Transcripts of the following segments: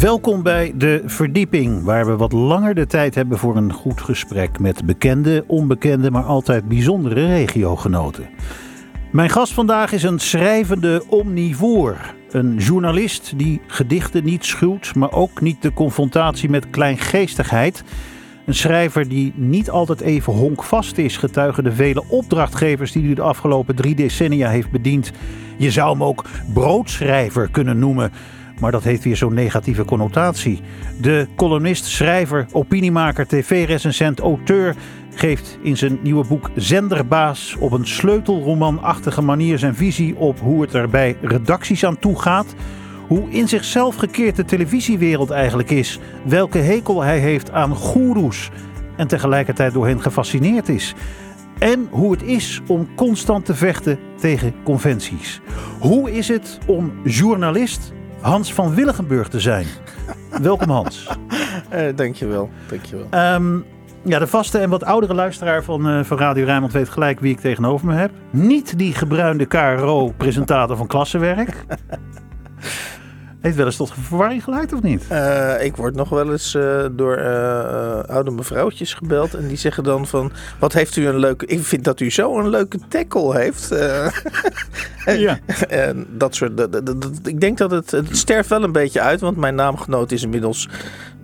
Welkom bij De Verdieping, waar we wat langer de tijd hebben voor een goed gesprek met bekende, onbekende, maar altijd bijzondere regiogenoten. Mijn gast vandaag is een schrijvende omnivoor. Een journalist die gedichten niet schuwt, maar ook niet de confrontatie met kleingeestigheid. Een schrijver die niet altijd even honkvast is, getuigen de vele opdrachtgevers die hij de afgelopen drie decennia heeft bediend. Je zou hem ook broodschrijver kunnen noemen. Maar dat heeft weer zo'n negatieve connotatie. De columnist, schrijver, opiniemaker, tv-recensent, auteur geeft in zijn nieuwe boek Zenderbaas op een sleutelromanachtige manier zijn visie op hoe het er bij redacties aan toe gaat. Hoe in zichzelf gekeerd de televisiewereld eigenlijk is. Welke hekel hij heeft aan goeroes. En tegelijkertijd door hen gefascineerd is. En hoe het is om constant te vechten tegen conventies. Hoe is het om journalist Hans van Willigenburg te zijn? Welkom Hans. Uh, dankjewel, dankjewel. Um, ja, de vaste en wat oudere luisteraar van, uh, van Radio Rijnmond weet gelijk wie ik tegenover me heb. Niet die gebruinde KRO-presentator van klassenwerk. Heeft wel eens tot verwarring geleid of niet? Uh, ik word nog wel eens uh, door uh, oude mevrouwtjes gebeld. En die zeggen dan van, wat heeft u een leuke... Ik vind dat u zo een leuke tackle heeft. ja. en dat soort... Dat, dat, dat, ik denk dat het, het sterft wel een beetje uit. Want mijn naamgenoot is inmiddels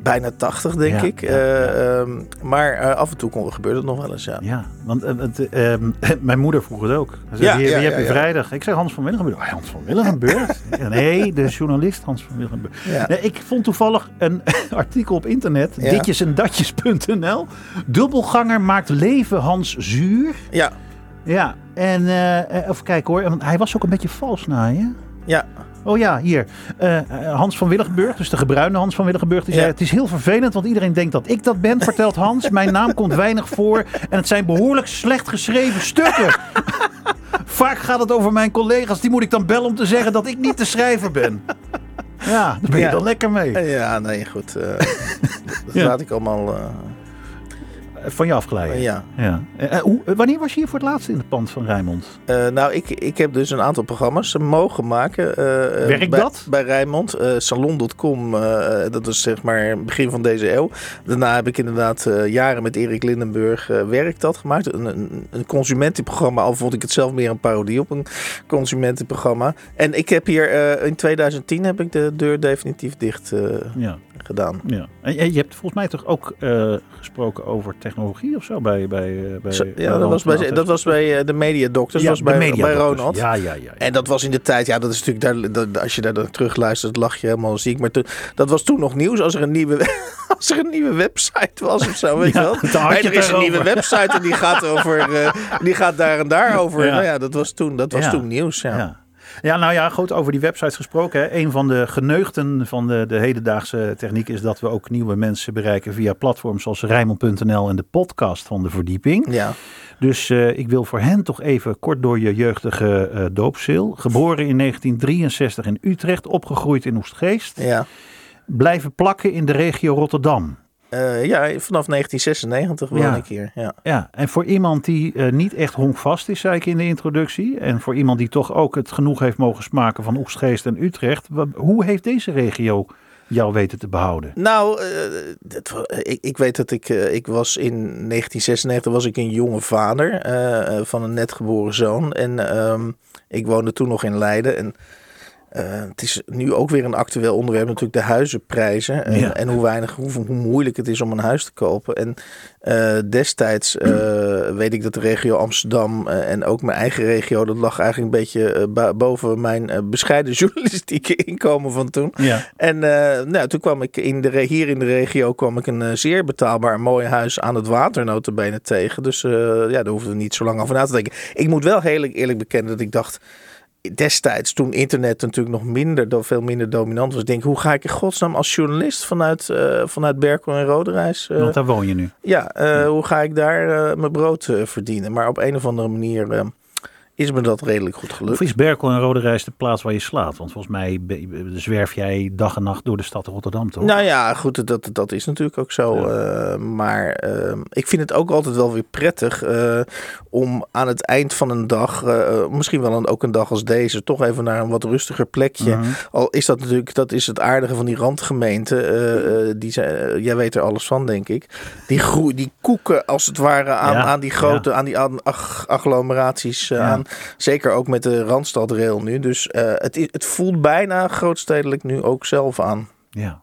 bijna 80, denk Ja, ik. ja, ja. um, maar uh, af en toe kon, gebeurt het nog wel eens, ja. Ja, want uh, het, ehm, mijn moeder vroeg het ook. Ze zei, wie, heb je vrijdag? Ik zei Hans van Willigenburg. Oh, Hans van Willigenburg? Nee, de journalist Hans van Willigenburg. Nee, ik vond toevallig een artikel op internet, Ja. ditjesendatjes.nl. Dubbelganger maakt leven Hans zuur. Ja, Ja, en eh, even kijken hoor, want hij was ook een beetje vals naar je. ja. Oh ja, hier. Eh, eh, Hans van Willigenburg, dus de gebruinde Hans van Willigenburg, die zei. Het is heel vervelend, want iedereen denkt dat ik dat ben, vertelt Hans. Mijn naam komt weinig voor en het zijn behoorlijk slecht geschreven stukken. Vaak gaat het over mijn collega's, die moet ik dan bellen om te zeggen dat ik niet de schrijver ben. Ja, daar ben je Ja. dan lekker mee. Ja, nee, goed. eh, dat Ja. laat ik allemaal... Van je afgeleiden. ja. Ja. Eh, eh, hoe, wanneer was je hier voor het laatst in het pand van Rijnmond? Eh, nou, ik, ik heb dus een aantal programma's mogen maken. eh, eh, Werkt bij, dat? Bij Rijnmond. Eh, Salon.com, eh, dat was zeg maar begin van deze eeuw. Daarna heb ik inderdaad eh, jaren met Erik Lindenburg eh Werk dat gemaakt. Een, een, een consumentenprogramma, al vond ik het zelf meer een parodie op een consumentenprogramma. En ik heb hier eh, in 2010 heb ik de deur definitief dicht eh, Ja. Gedaan. ja. En je hebt volgens mij toch ook eh, gesproken over technologie of zo bij. bij, bij Zo- ja, dat was bij, dat was bij de Media Doctors, Ja, was bij, Media bij. Ronald. Ja, ja, ja. ja. En dat was in de tijd, ja, dat is natuurlijk, daar, dat- als je daar dan terug luistert, lach je helemaal ziek. Maar toen- dat was toen nog nieuws als er een nieuwe, als er een nieuwe website was of zo, weet je wel. er is een nieuwe website en die gaat, over, eh, die gaat daar en daar over. Ja. Nou ja, dat was toen, dat was toen nieuws, ja. Ja. Nou ja, goed, over die websites gesproken. Hè. Een van de geneugten van de, de hedendaagse techniek is dat we ook nieuwe mensen bereiken via platforms zoals Rijmond.nl en de podcast van de verdieping. Ja. Dus eh, ik wil voor hen toch even kort door je jeugdige eh doopseel. Geboren in 1963 in Utrecht, opgegroeid in Oestgeest. Ja. Blijven plakken in de regio Rotterdam. Eh, ja, vanaf 1996 woon Ja. ik hier. Ja. Ja, en voor iemand die eh, niet echt honkvast is, zei ik in de introductie. En voor iemand die toch ook het genoeg heeft mogen smaken van Oegstgeest en Utrecht. Hoe heeft deze regio jou weten te behouden? Nou, eh, dat ik, ik weet dat ik, ik was in 1996 was ik een jonge vader van een net geboren zoon. En ehm, ik woonde toen nog in Leiden. En eh, het is nu ook weer een actueel onderwerp, natuurlijk de huizenprijzen. En, Ja. en hoe weinig, hoe, hoe moeilijk het is om een huis te kopen. En eh, destijds eh, weet ik dat de regio Amsterdam en ook mijn eigen regio, dat lag eigenlijk een beetje boven mijn bescheiden journalistieke inkomen van toen. Ja, En nou, toen kwam ik in de, hier in de regio kwam ik een zeer betaalbaar mooi huis aan het water tegen. Dus ja, daar hoefden we niet zo lang over na te denken. Ik moet wel heel eerlijk bekennen dat ik dacht destijds, toen internet natuurlijk nog minder, veel minder dominant was, denk ik, hoe ga ik in godsnaam als journalist vanuit, eh, vanuit Berkel en Roderijs, eh, want daar woon je nu. ja, eh, hoe ga ik daar mijn brood verdienen? Maar op een of andere manier is me dat redelijk goed gelukt. Of is Berkel en Rode Reis de plaats waar je slaat? Want volgens mij zwerf jij dag en nacht door de stad Rotterdam, toch? Nou ja, goed, dat, dat is natuurlijk ook zo. Ja. eh, maar eh, ik vind het ook altijd wel weer prettig eh, om aan het eind van een dag, eh, misschien wel een, ook een dag als deze, toch even naar een wat rustiger plekje. Mhm. Al is dat natuurlijk, dat is het aardige van die randgemeente. eh, die zijn, jij weet er alles van, denk ik. Die, die koeken als het ware aan, Ja, aan die grote, aan die agglomeraties aan. Zeker ook met de Randstadrail nu. Dus eh, het, het voelt bijna grootstedelijk nu ook zelf aan. Ja.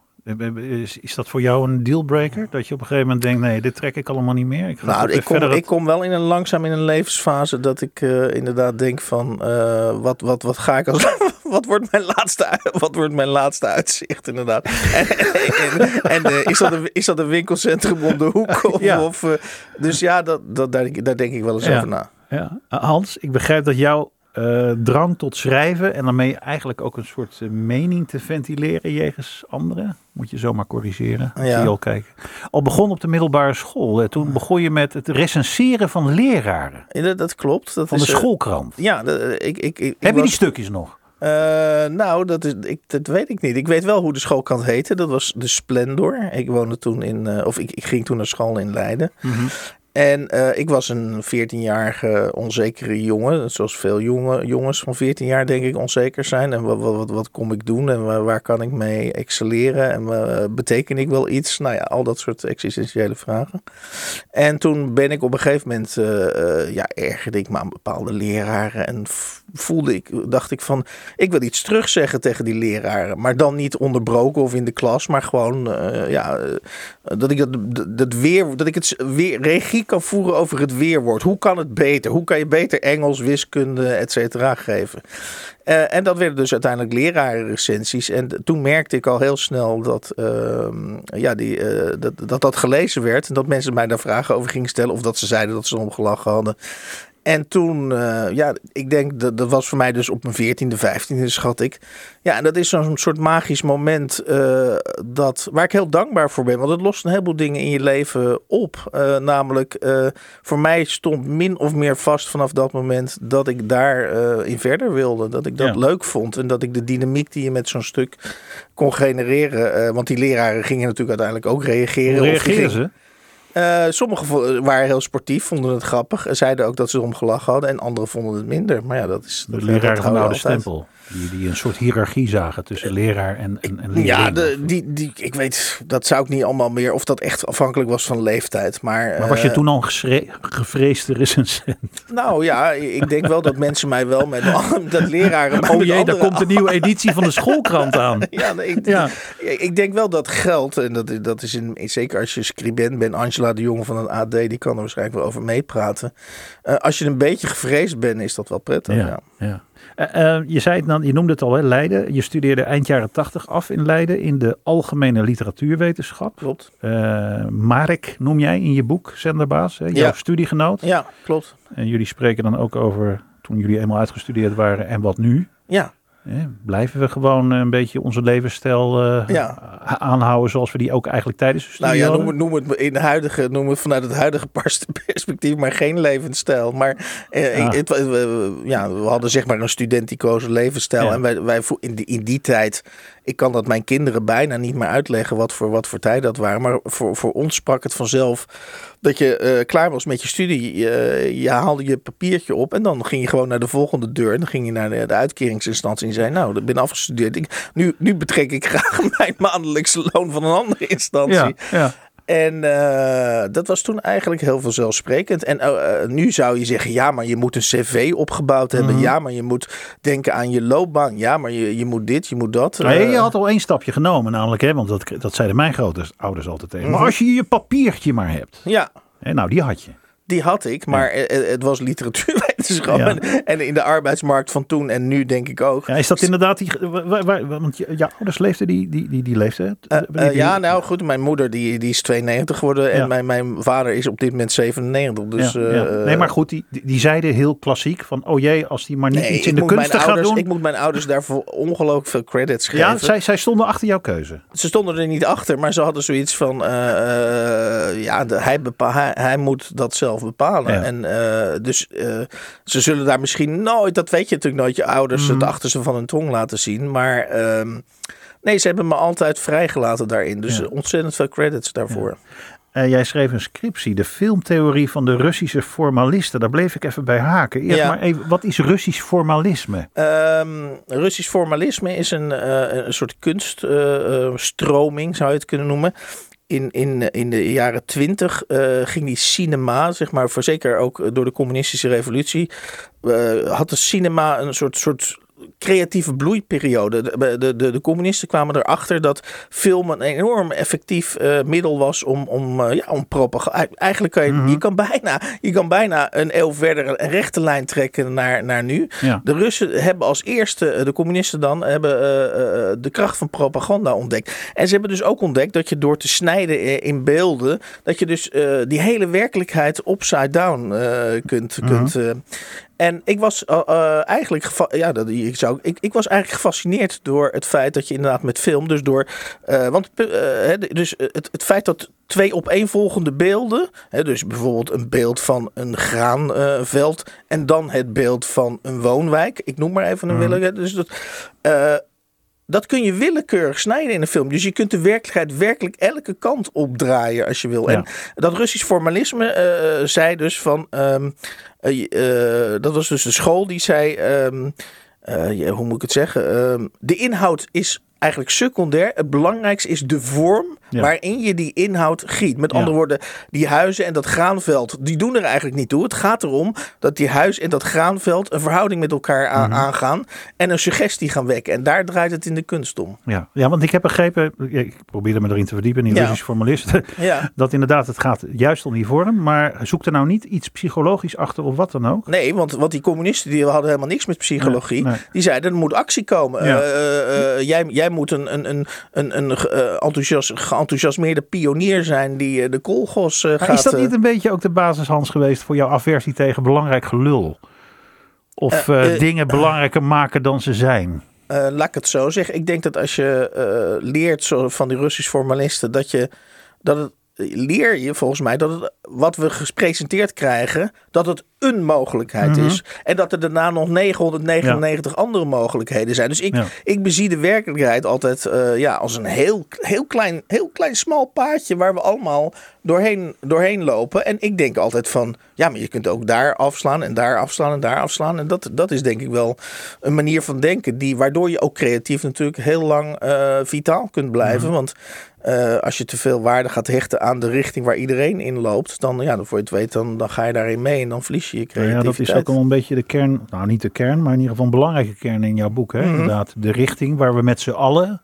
Is, is dat voor jou een dealbreaker? Dat je op een gegeven moment denkt, nee, dit trek ik allemaal niet meer. Ik ga Nou, ik kom, verder ik kom wel in een langzaam in een levensfase dat ik eh, inderdaad denk van eh, wat, wat, wat ga ik als wat wordt mijn laatste wat wordt mijn laatste uitzicht inderdaad. En, en, en, eh, is, dat een, is dat een winkelcentrum om de hoek? Of, Ja. of, eh, dus ja, dat, dat, daar, daar denk ik wel eens Ja. over na. Ja. Hans, ik begrijp dat jouw eh, drang tot schrijven en daarmee eigenlijk ook een soort eh, mening te ventileren jegens anderen, moet je zomaar corrigeren. Ja. Zie je al kijken. Al begon op de middelbare school. hè. Toen begon je met het recenseren van leraren Ja, dat, klopt. Dat van de is, eh, schoolkrant. ja, ik, ik, ik, ik Heb je die stukjes nog? Nou, dat, is, ik, dat weet ik niet. Ik weet wel hoe de schoolkant heette. Dat was de Splendor. Ik woonde toen in, of ik, ik ging toen naar school in Leiden. En eh, ik was een 14-jarige onzekere jongen. Zoals veel jonge, jongens van 14 jaar denk ik onzeker zijn. En wat, wat, wat, kom ik doen en waar, waar kan ik mee excelleren? En eh, beteken ik wel iets? Nou ja, al dat soort existentiële vragen. En toen ben ik op een gegeven moment, eh, ja, ergerde ik me aan bepaalde leraren. En voelde ik, dacht ik van, ik wil iets terugzeggen tegen die leraren. Maar dan niet onderbroken of in de klas, maar gewoon, ja, dat ik dat, dat weer, dat ik het weer regie kan voeren over het weerwoord. Hoe kan het beter? Hoe kan je beter Engels, wiskunde, et cetera geven? Eh, en dat werden dus uiteindelijk lerarenrecensies. En toen merkte ik al heel snel dat, ehm, ja, die, eh, dat, dat dat gelezen werd. En dat mensen mij daar vragen over gingen stellen. Of dat ze zeiden dat ze erom gelachen hadden. En toen, eh, ja, ik denk dat dat was voor mij dus op mijn 14e, 15e schat ik. Ja, en dat is zo'n soort magisch moment eh, dat, waar ik heel dankbaar voor ben. Want het lost een heleboel dingen in je leven op. Eh, namelijk, voor mij stond min of meer vast vanaf dat moment dat ik daar eh, in verder wilde. Dat ik dat Ja. leuk vond. En dat ik de dynamiek die je met zo'n stuk kon genereren. want die leraren gingen natuurlijk uiteindelijk ook reageren. Hoe reageren gingen- eh, sommigen waren heel sportief, vonden het grappig. en Zeiden ook dat ze erom gelachen hadden. En anderen vonden het minder. Maar ja, dat is... De dat van oude stempel. Die, die een soort hiërarchie zagen tussen leraar en, en, en Ja, de, die, die, ik weet, dat zou ik niet allemaal meer... Of dat echt afhankelijk was van leeftijd. Maar, Maar was je eh, toen al een gevreesde recensent? Nou ja, ik denk wel dat mensen mij wel met... dat leraren... Oh jee, daar komt een nieuwe editie van de schoolkrant aan. Ja, nee, ik, Ja. ik denk wel dat geld, en dat, dat is in, zeker als je scribent bent, Angela de Jonge van het AD, die kan er waarschijnlijk wel over meepraten. Eh, als je een beetje gevreesd bent, is dat wel prettig. Ja. Ja, ja. Eh, eh, je, zei het dan, je noemde het al, hè, Leiden. Je studeerde eind jaren tachtig af in Leiden in de algemene literatuurwetenschap. Klopt. Eh, Marek noem jij in je boek, Zenderbaas, hè, jouw Ja. studiegenoot. Ja, klopt. En jullie spreken dan ook over toen jullie eenmaal uitgestudeerd waren en wat nu. Ja, blijven we gewoon eh, een beetje onze levensstijl eh, Ja. aanhouden zoals we die ook eigenlijk tijdens de studie nou ja, noem het, noem het in de huidige, noem het vanuit het huidige pers- perspectief, maar geen levensstijl. Maar eh, Ah. het, we, ja, we hadden zeg maar een student die koos een levensstijl. Ja. En wij, wij vo- in, die, in die tijd, ik kan dat mijn kinderen bijna niet meer uitleggen wat voor, wat voor tijd dat waren. Maar voor, voor ons sprak het vanzelf dat je eh, klaar was met je studie. Eh, je haalde je papiertje op en dan ging je gewoon naar de volgende deur. En dan ging je naar de, uitkeringsinstantie en zei, nou, ik ben afgestudeerd. Ik, nu, nu betrek ik graag mijn maandelijkse loon van een andere instantie. ja, ja. En eh, dat was toen eigenlijk heel vanzelfsprekend. En eh, eh, nu zou je zeggen, ja, maar je moet een cv opgebouwd hebben. Mhm. Ja, maar je moet denken aan je loopbaan. Ja, maar je, je moet dit, je moet dat. Eh, je had al één stapje genomen, namelijk, hè, want dat, dat zeiden mijn grote ouders altijd tegen. Maar Mhm. als je je papiertje maar hebt, ja, hè, nou die had je. die had ik. Maar eh, eh, het was Ja. En, in de arbeidsmarkt van toen en nu denk ik ook. Ja, is dat inderdaad die, waar, waar- want je, jouw ouders leefden die, die, die, die leeftijd? Eh, eh, die- ja, nou goed, mijn moeder die, die is 92 geworden en Ja. mijn, mijn vader is op dit moment 97. Dus, eh. Nee, maar goed, die, die, zeiden heel klassiek van, oh jee, als die maar niet nee, iets in de kunsten gaat ouders, doen. Ik moet mijn ouders daarvoor ongelooflijk veel credits geven. ja, zij, zij stonden achter jouw keuze. Ze stonden er niet achter, maar ze hadden zoiets van: ja, de- hij, bepa- hij, hij moet dat zelf bepalen. En dus, ze zullen daar misschien nooit, dat weet je natuurlijk nooit, je ouders Mhm. het achterste van hun tong laten zien. Maar ehm, nee, ze hebben me altijd vrijgelaten daarin. Dus Ja. eh, ontzettend veel credits daarvoor. Eh, jij schreef een scriptie, de filmtheorie van de Russische formalisten. Daar bleef ik even bij haken. Eerst Ja. maar even, wat is Russisch formalisme? Ehm, Russisch formalisme is een, eh, een soort kunststroming, zou je het kunnen noemen. In, in, in de jaren twintig ging die cinema, zeg maar, voor zeker ook door de communistische revolutie, eh, had de cinema een soort, soort creatieve bloeiperiode. De, de, de, de communisten kwamen erachter dat film een enorm effectief eh, middel was om, om, eh, ja, om propaganda. Eigenlijk kan je, Mhm. je, kan bijna, je kan bijna een eeuw verder een rechte lijn trekken naar, naar nu. Ja. De Russen hebben als eerste, eh, de communisten dan, hebben de kracht van propaganda ontdekt. En ze hebben dus ook ontdekt dat je door te snijden in beelden, dat je dus die hele werkelijkheid upside down kunt. kunt eh. En ik was eh, eh, eigenlijk, ja, dat, ik, zou, ik, ik was eigenlijk gefascineerd door het feit dat je inderdaad met film, dus door, eh, want dus het, het feit dat twee opeenvolgende beelden, hè, dus bijvoorbeeld een beeld van een graanveld en dan het beeld van een woonwijk, ik noem maar even een willeke, dus dat, dat kun je willekeurig snijden in een film. Dus je kunt de werkelijkheid werkelijk elke kant opdraaien als je wil. Ja. En dat Russisch formalisme eh, zei dus van. ehm, eh, eh, dat was dus de school die zei. ehm, eh, hoe moet ik het zeggen? Ehm, de inhoud is eigenlijk secundair. Het belangrijkste is de vorm Ja. waarin je die inhoud giet. Met Ja. andere woorden, die huizen en dat graanveld, die doen er eigenlijk niet toe. Het gaat erom dat die huis en dat graanveld een verhouding met elkaar Mhm. aangaan en een suggestie gaan wekken. En daar draait het in de kunst om. Ja. ja, want ik heb begrepen, ik probeerde me erin te verdiepen in die Ja. Formalisten, Ja. dat inderdaad het gaat juist om die vorm. Maar zoek er nou niet iets psychologisch achter of wat dan ook? Nee, want, want die communisten die hadden helemaal niks met psychologie. Nee, nee. Die zeiden er moet actie komen. Eh, eh, eh, jij, jij moet een, een, een, een, een eh, enthousiast, geenthousiasmeerde pionier zijn die eh, de koolgos eh, Maar gaat... is dat niet een beetje ook de basis, Hans, geweest voor jouw aversie tegen belangrijk gelul? Of dingen belangrijker maken dan ze zijn? Laat ik het zo zeggen. Ik denk dat als je leert zo van die Russisch formalisten, dat je dat het leer je volgens mij dat het, wat we gepresenteerd krijgen, dat het een mogelijkheid Mhm. is. En dat er daarna nog 999 andere mogelijkheden zijn. Dus ik, Ja. ik bezie de werkelijkheid altijd eh, ja, als een heel, heel, klein, heel klein smal paadje waar we allemaal doorheen, doorheen lopen. En ik denk altijd van, ja, maar je kunt ook daar afslaan en daar afslaan en daar afslaan. En dat, dat is denk ik wel een manier van denken die, waardoor je ook creatief natuurlijk heel lang eh, vitaal kunt blijven. Want eh, als je te veel waarde gaat hechten aan de richting waar iedereen in loopt, dan, ja, dan voor je het weet, dan, dan ga je daarin mee en dan verlies je je Nou creativiteit. ja, dat is ook al een beetje de kern, nou niet de kern, maar in ieder geval een belangrijke kern in jouw boek. Hè? Mhm. Inderdaad, de richting waar we met z'n allen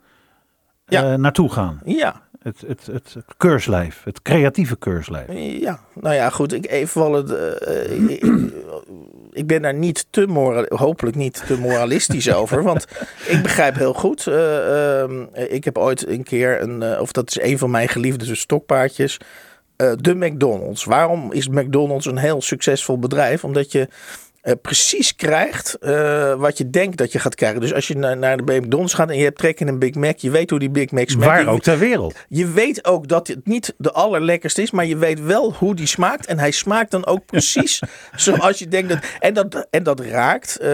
Ja. eh, naartoe gaan. Ja, Het, het, het keurslijf, het creatieve keurslijf. Ja, nou ja, goed. Ik even wel het. Ik, ik ben daar niet te moral, hopelijk niet te moralistisch over, want ik begrijp heel goed. eh, ehm, ik heb ooit een keer een, eh, of dat is een van mijn geliefde stokpaardjes. eh, de McDonald's. Waarom is McDonald's een heel succesvol bedrijf? Omdat je eh, precies krijgt eh, wat je denkt dat je gaat krijgen. Dus als je naar, naar de McDonald's gaat en je hebt trek in een Big Mac, je weet hoe die Big Mac smaakt. Waar ook ter wereld. je weet ook dat het niet de allerlekkerste is, maar je weet wel hoe die smaakt. En hij smaakt dan ook precies zoals je denkt. Dat, en, dat, en dat raakt, eh,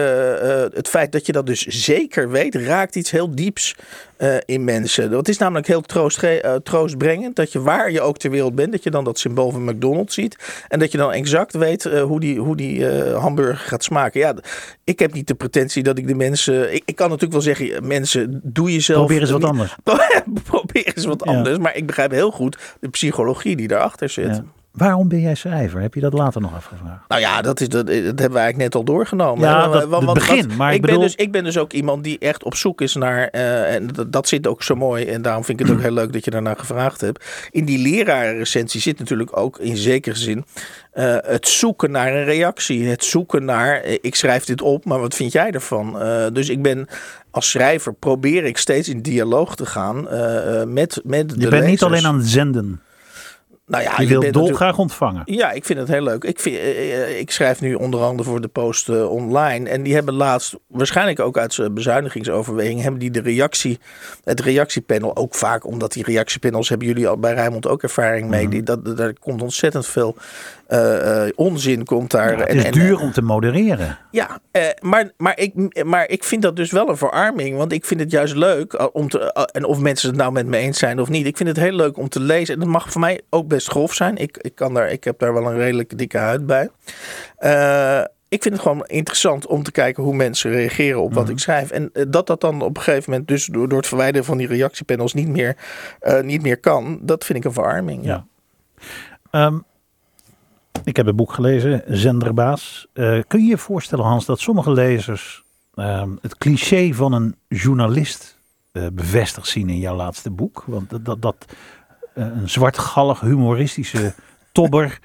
het feit dat je dat dus zeker weet, raakt iets heel dieps eh, in mensen. Dat is namelijk heel troost, eh, troostbrengend. Dat je waar je ook ter wereld bent, dat je dan dat symbool van McDonald's ziet. En dat je dan exact weet eh, hoe die, hoe die hamburger gaat smaken. Ja, ik heb niet de pretentie dat ik de mensen... Ik, ik kan natuurlijk wel zeggen, mensen, doe jezelf... Probeer eens wat niet- anders. Probeer eens wat Ja. anders. Maar ik begrijp heel goed de psychologie die daarachter zit. Ja. Waarom ben jij schrijver? Heb je dat later nog afgevraagd? Nou ja, dat, is, dat, dat hebben we eigenlijk net al doorgenomen. Ja, dat- het begin, maar ik ben bedoel- dus, ik ben dus ook iemand die echt op zoek is naar... eh, en dat, dat zit ook zo mooi. En daarom vind ik het ook heel leuk dat je daarnaar gevraagd hebt. In die lerarenrecensie zit natuurlijk ook in zekere zin... eh, het zoeken naar een reactie. Het zoeken naar... eh, ik schrijf dit op, maar wat vind jij ervan? Dus ik ben... Als schrijver probeer ik steeds in dialoog te gaan met, met de Je bent niet alleen aan het zenden. Nou ja, je wilt dolgraag ontvangen. Ja, ik vind het heel leuk. Ik, vind, eh, eh, ik schrijf nu onder andere voor de Post eh, online. En die hebben laatst, waarschijnlijk ook uit zijn bezuinigingsoverweging, hebben die de reactie, het reactiepanel ook vaak, omdat die reactiepanels hebben jullie al bij Rijmond ook ervaring mee. Mhm. die, dat, daar komt ontzettend veel eh, eh, onzin komt daar. het is en- duur om te modereren. ja, eh, maar, maar, ik, maar ik vind dat dus wel een verarming. Want ik vind het juist leuk om te. en of mensen het nou met me eens zijn of niet. Ik vind het heel leuk om te lezen. En dat mag voor mij ook best grof zijn. Ik, ik, kan daar, ik heb daar wel een redelijk dikke huid bij. Ik vind het gewoon interessant om te kijken hoe mensen reageren op wat ik schrijf. En dat dat dan op een gegeven moment, dus door, door het verwijderen van die reactiepanels, niet meer, niet meer kan. Dat vind ik een verarming. Ja. Ja. Ehm, ik heb het boek gelezen, Zenderbaas. Eh, kun je je voorstellen, Hans, dat sommige lezers ehm, het cliché van een journalist eh, bevestigd zien in jouw laatste boek? Want dat, dat, dat eh, een zwartgallig humoristische tobber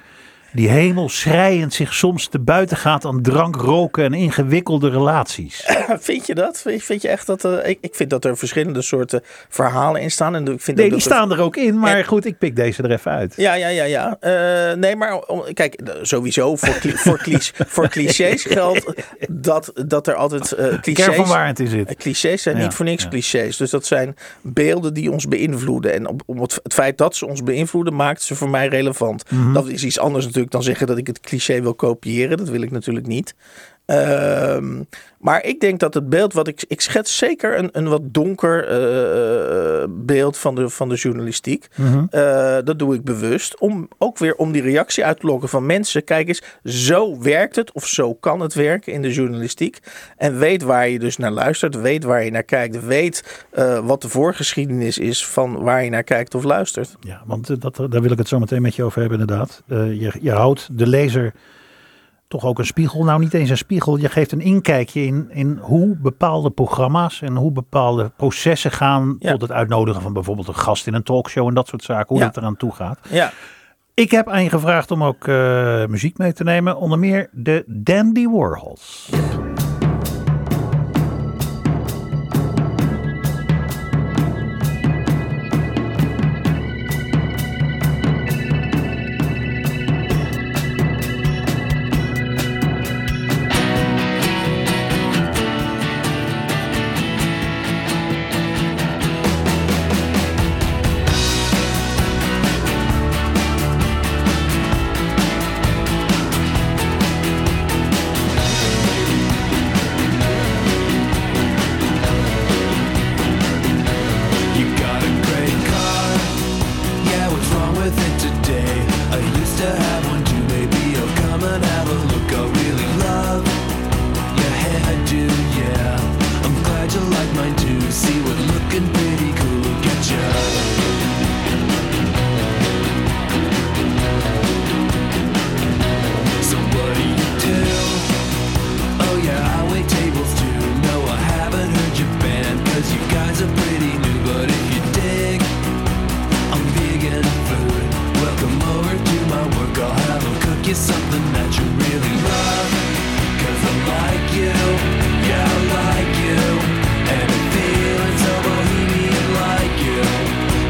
die hemelschreiend zich soms te buiten gaat aan drank, roken en ingewikkelde relaties. Vind je dat? Vind je echt dat. eh, ik, ik vind dat er verschillende soorten verhalen in staan. En ik vind Nee, dat die dat staan er ook in, maar En- goed, ik pik deze er even uit. Ja, ja, ja, ja. Eh, nee, maar kijk, eh, sowieso voor, voor, voor clichés geldt dat, dat er altijd eh Kern van clichés... waarheid in zit. eh, Clichés zijn Ja, niet voor niks ja. clichés. Dus dat zijn beelden die ons beïnvloeden. En het, het feit dat ze ons beïnvloeden, maakt ze voor mij relevant. Mhm. Dat is iets anders natuurlijk dan zeggen dat ik het cliché wil kopiëren. Dat wil ik natuurlijk niet. Ehm, maar ik denk dat het beeld wat ik. Ik schets zeker een, een wat donker eh, eh, beeld van de, van de journalistiek. Mhm. Eh, dat doe ik bewust. Om ook weer om die reactie uit te lokken van mensen. Kijk eens, zo werkt het of zo kan het werken in de journalistiek. En weet waar je dus naar luistert. Weet waar je naar kijkt. Weet wat de voorgeschiedenis is van waar je naar kijkt of luistert. Ja, want dat, daar wil ik het zo meteen met je over hebben, inderdaad. Je, je houdt de lezer toch ook een spiegel. Nou, niet eens een spiegel. Je geeft een inkijkje in, in hoe bepaalde programma's en hoe bepaalde processen gaan. Ja. Tot het uitnodigen van bijvoorbeeld een gast in een talkshow en dat soort zaken. Hoe Ja. dat eraan toe gaat. Ja, Ik heb aan je gevraagd om ook eh, muziek mee te nemen. Onder meer de Dandy Warhols.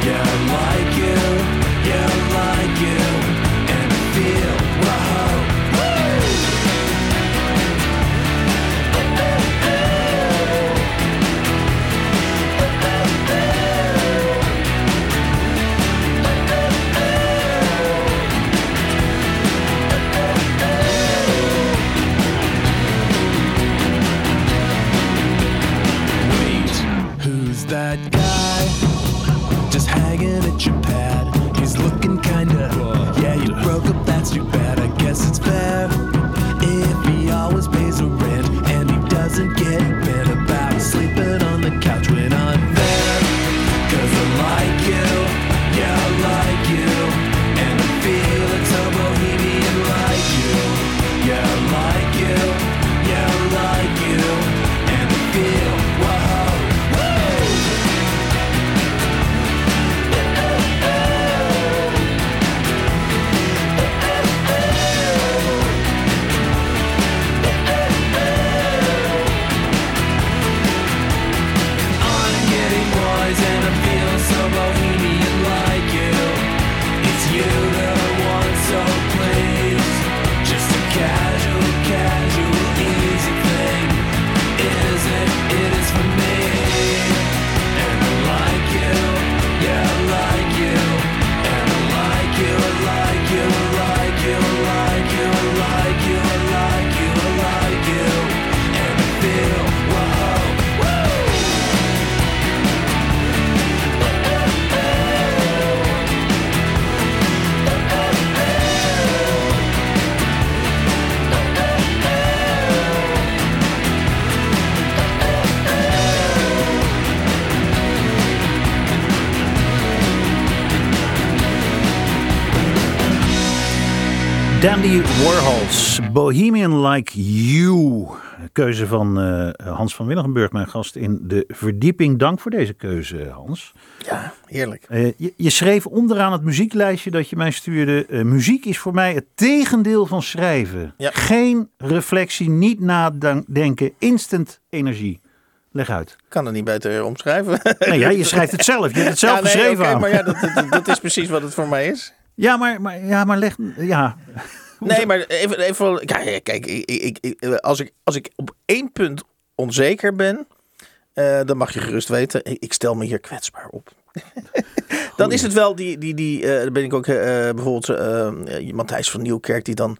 Yeah, I like Dandy Warhols, Bohemian Like You. Keuze van eh, Hans van Willigenburg, mijn gast in de verdieping. Dank voor deze keuze, Hans. Ja, heerlijk. Eh, je, je schreef onderaan het muzieklijstje dat je mij stuurde. eh, muziek is voor mij het tegendeel van schrijven. Ja. Geen reflectie, niet nadenken, instant energie. Leg uit. Ik kan het niet beter omschrijven. Nee, ja, je schrijft het zelf. Je hebt het zelf ja, nee, geschreven. oké, aan. maar ja, dat, dat, dat is precies wat het voor mij is. Ja, maar, maar, ja, maar leg. Ja. Nee, maar even, even ja, kijk, ik, ik, ik- als, ik, als ik op één punt onzeker ben, eh, dan mag je gerust weten, ik, stel me hier kwetsbaar op. dan is het wel die, die, die eh, dan ben ik ook eh, bijvoorbeeld eh, eh, Matthijs van Nieuwkerk, die dan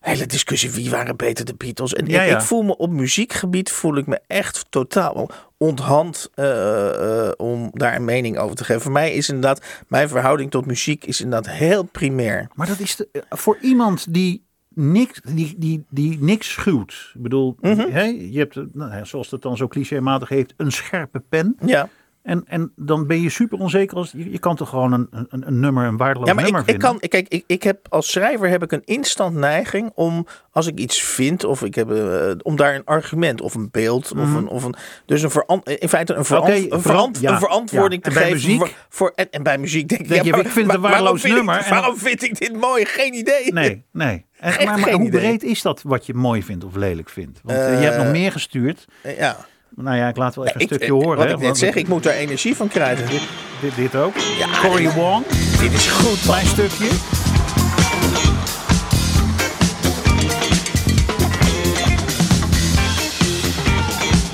hele discussie wie waren beter de Beatles. En Ja, ik, ja. ik voel me op muziekgebied voel ik me echt totaal onthand eh, eh, om daar een mening over te geven. Voor mij is inderdaad mijn verhouding tot muziek is inderdaad heel primair. Maar dat is de- eh, voor iemand die niks, die, die, die niks schuwt. Ik bedoel, Mhm. hè, je hebt, nou, zoals het dan zo clichématig heet, een scherpe pen. Ja. En, en dan ben je super onzeker. Als, je, je kan toch gewoon een, een, een nummer, een waardeloos Ja, maar nummer ik, ik vinden. kan, kijk, ik, ik heb als schrijver heb ik een instant neiging om als ik iets vind of ik heb eh, om daar een argument of een beeld of een of een dus een in feite een, verant, Mhm. Een, veran- verant- ja, een verantwoording ja. te geven muziek? voor, voor en, en bij muziek denk ik Denk ja, je, maar- ik vind het een maar- waarom waardeloos vind ik- nummer waarom vind ik dit mooi? Geen idee. Nee, nee. En, maar, maar hoe idee. breed is dat wat je mooi vindt of lelijk vindt? Want eh, je hebt Eh, nog meer gestuurd. Ja. Nou ja, ik laat wel even een stukje eh, horen. wat hè, ik net want zeg, ik moet daar energie van krijgen. Dit, Dit, dit ook. Ja, Cory dit- Wong, dit is goed, klein stukje.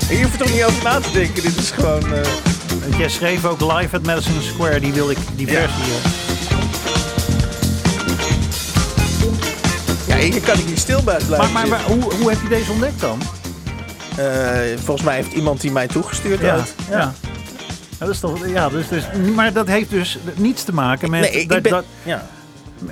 Hier hoef je toch niet over na te denken. Dit is gewoon... eh, Want Jij schreef ook live at Madison Square. Die wil ik, die Ja. versie. hè. ja, hier kan ik niet stil bij blijven Maar, maar, maar hoe, hoe heb je deze ontdekt dan? Eh, volgens mij heeft iemand die mij toegestuurd Ja, had. ja. Ja, dat is toch, ja dus, dus, maar dat heeft dus niets te maken met, Nee, dat, ben... dat- ja.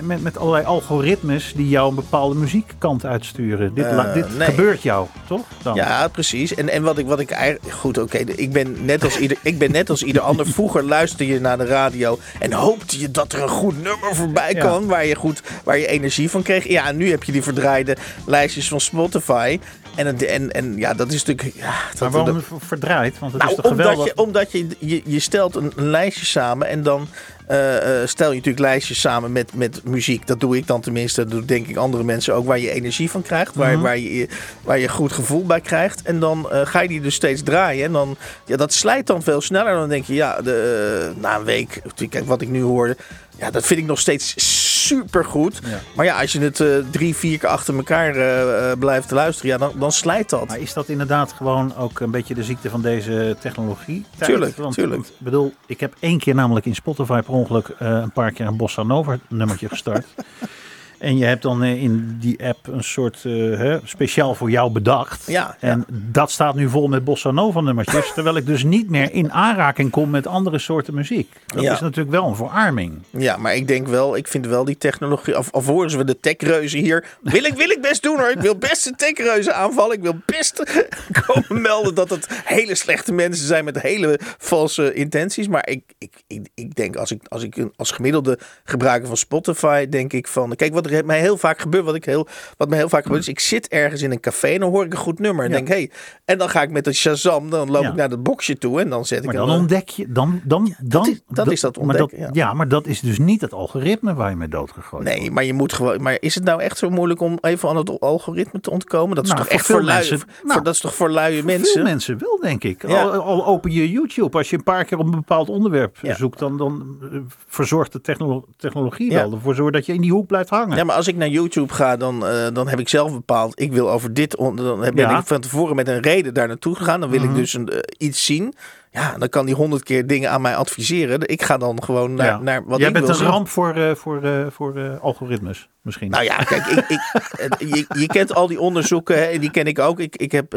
met, met allerlei algoritmes die jou een bepaalde muziekkant uitsturen. Dit, la- Eh, dit nee. gebeurt jou, toch? Dan? Ja, precies. En, en wat ik, wat ik eigenlijk. Goed, oké. ik, ben net als ieder, ik ben net als ieder ander. Vroeger luisterde je naar de radio. En hoopte je dat er een goed nummer voorbij Ja. kwam. Waar je, goed, waar je energie van kreeg. Ja, en nu heb je die verdraaide lijstjes van Spotify. En, het- en, en ja, dat is natuurlijk. Ja, dat, maar waarom dat- verdraaid? Want het nou, is toch omdat, geweldig? je, omdat je, je, je stelt een, een lijstje samen en dan eh, eh, stel je natuurlijk lijstjes samen met, met muziek. Dat doe ik dan tenminste. Dat doen denk ik andere mensen ook. Waar je energie van krijgt. Waar, Mhm. waar, je, waar je goed gevoel bij krijgt. En dan eh, ga je die dus steeds draaien. En dan, ja, dat slijt dan veel sneller. Dan denk je, ja, de, na een week. Kijk, wat ik nu hoorde. Ja, dat vind ik nog steeds super goed. Ja. Maar ja, als je het eh, drie, vier keer achter elkaar eh, blijft luisteren. Ja, dan, dan slijt dat. Maar is dat inderdaad gewoon ook een beetje de ziekte van deze technologie? Tuurlijk, Want, tuurlijk. Ik bedoel, ik heb één keer namelijk in Spotify per ongeluk een paar keer een Bossa Nova nummertje gestart. en je hebt dan eh, in die app een soort eh, hè, speciaal voor jou bedacht. Ja, En dat staat nu vol met Bossa Nova nummertjes. terwijl ik dus niet meer in aanraking kom met andere soorten muziek. Dat Ja. is natuurlijk wel een verarming. Ja, maar ik denk wel, ik vind wel die technologie, of alvorens we de techreuzen hier, wil ik, wil ik best doen hoor. Ik wil best de techreuzen aanvallen. Ik wil best komen melden dat het hele slechte mensen zijn met hele valse intenties. Maar ik, ik, ik, ik denk, als ik, als ik een- als gemiddelde gebruiker van Spotify, denk ik van, kijk wat er mij heel vaak gebeurt, wat, ik heel, wat mij heel vaak gebeurt, is ik zit ergens in een café en dan hoor ik een goed nummer. En Ja. denk, hey, en dan ga ik met een Shazam, dan loop Ja. ik naar dat boxje toe en dan zet ik Maar hem, dan ontdek je, dan, dan, dan, is- dat is dat maar dat, ontdekken, ja. maar dat is dus niet het algoritme waar je mee doodgegooid wordt. Nee, maar je moet gewoon. Maar is het nou echt zo moeilijk om even aan het algoritme te ontkomen? Dat is Nou, toch voor echt voor lui, mensen- voor- nou, dat is toch voor luie Voor mensen? Veel mensen wel, denk ik. Al, al open je YouTube, als je een paar keer op een bepaald onderwerp zoekt, dan, dan eh, verzorgt de technolo- technologie wel ervoor zorgt dat je in die hoek blijft hangen. Ja, maar als ik naar YouTube ga, dan, eh, dan heb ik zelf bepaald. Ik wil over dit. on- Dan ben Ja. Mhm. ik van tevoren met een reden daar naartoe gegaan. Dan wil ik dus een, eh, iets zien. Ja, dan kan die honderd keer dingen aan mij adviseren. Ik ga dan gewoon naar, Ja. naar wat Jij ik bent wil een zien. ramp voor, eh, voor, eh, voor eh, algoritmes, misschien. Nou ja, kijk, ik, ik, je, je kent al die onderzoeken, hè, en die ken ik ook. Ik, ik, heb,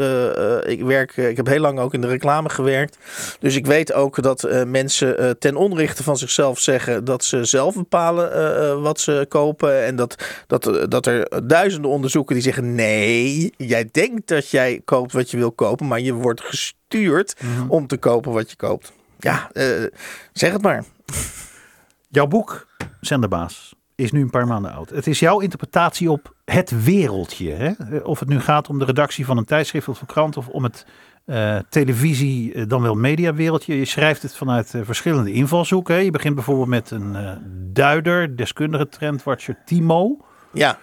ik, werk, ik heb heel lang ook in de reclame gewerkt. Dus ik weet ook dat mensen ten onrechte van zichzelf zeggen dat ze zelf bepalen wat ze kopen. En dat, dat, dat er duizenden onderzoeken die zeggen: nee, jij denkt dat jij koopt wat je wil kopen, maar je wordt gestuurd om te kopen wat je koopt. Ja, eh, zeg het maar. Jouw boek, Zenderbaas, is nu een paar maanden oud. Het is jouw interpretatie op het wereldje. Hè? Of het nu gaat om de redactie van een tijdschrift of een krant of om het eh, televisie, eh, dan wel mediawereldje. Je schrijft het vanuit verschillende invalshoeken. hè. Je begint bijvoorbeeld met een duider, deskundige trendwatcher Timo. Ja,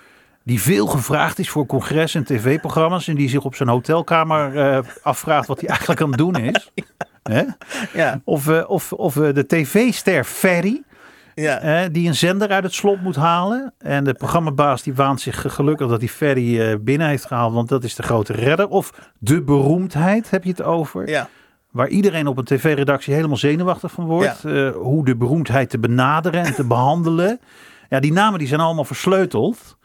Die veel gevraagd is voor congres en tv-programma's. En die zich op zijn hotelkamer eh, afvraagt wat hij eigenlijk aan het doen is. Hè? ja, Of, eh, of, of eh, de tv-ster Ferry. ja. Eh, die een zender uit het slot moet halen. En de programmabaas die waant zich gelukkig dat hij Ferry eh, binnen heeft gehaald. Want dat is de grote redder. Of de beroemdheid heb je het over. ja. Waar iedereen op een tv-redactie helemaal zenuwachtig van wordt. Eh, hoe de beroemdheid te benaderen en te behandelen. Ja, die namen die zijn allemaal versleuteld.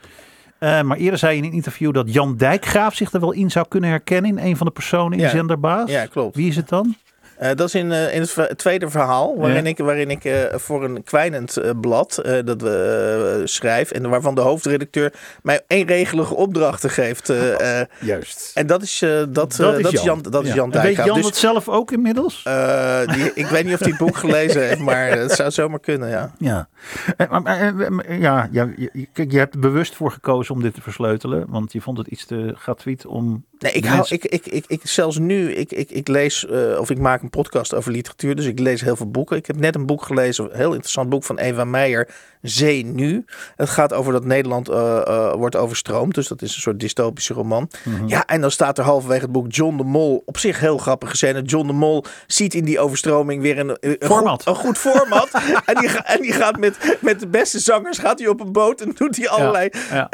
Eh, maar eerder zei je in een interview dat Jan Dijkgraaf zich er wel in zou kunnen herkennen. In een van de personen in Ja. Zenderbaas. Ja, klopt. Wie is het dan? Eh, dat is in, eh, in het, tweede verhaal, waarin Ja. ik, waarin ik eh, voor een kwijnend blad eh, dat we eh, schrijf. En waarvan de hoofdredacteur mij eenregelige opdrachten geeft. eh, eh, Juist. en dat is, eh, dat, dat, is Jan, dat is Ja. Jan En Weet Dijkgraaf. Jan Dus, het zelf ook inmiddels? eh, die, ik weet niet of hij het boek gelezen heeft, maar het zou zomaar kunnen, ja. Ja. Maar- maar, maar, ja, ja, je- kijk, je hebt er bewust voor gekozen om dit te versleutelen. Want je vond het iets te gratuit om... Nee, ik, hou, mensen- ik, ik, ik, ik, zelfs nu, ik, ik, ik lees of ik maak een podcast over literatuur, dus ik lees heel veel boeken. Ik heb net een boek gelezen, een heel interessant boek van Eva Meijer, Zee Nu. Het gaat over dat Nederland eh, eh, wordt overstroomd, dus dat is een soort dystopische roman. Mhm. Ja, en dan staat er halverwege het boek John de Mol, op zich heel grappige scène. John de Mol ziet in die overstroming weer een, een, Format. Goed, een goed format. en, die, en die gaat met, met de beste zangers gaat hij op een boot en doet hij allerlei Ja.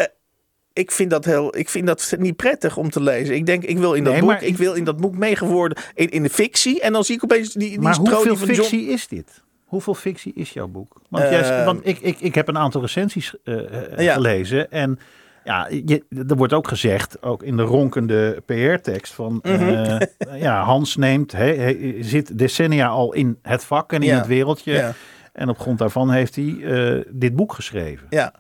Ik vind dat heel, ik vind dat niet prettig om te lezen. Ik denk, ik wil in dat Nee, boek, maar- ik wil in dat boek meegeworden in, in de fictie. En dan zie ik opeens die, die Maar hoeveel van John. fictie is dit? Hoeveel fictie is jouw boek? Want, Eh, jij, want ik, ik, ik heb een aantal recensies eh, eh, Ja. gelezen. En ja, je, er wordt ook gezegd, ook in de ronkende PR-tekst, van Mhm. eh, ja, Hans neemt, he, he- zit decennia al in het vak en in Ja. het wereldje. Ja, En op grond daarvan heeft hij dit boek geschreven. ja.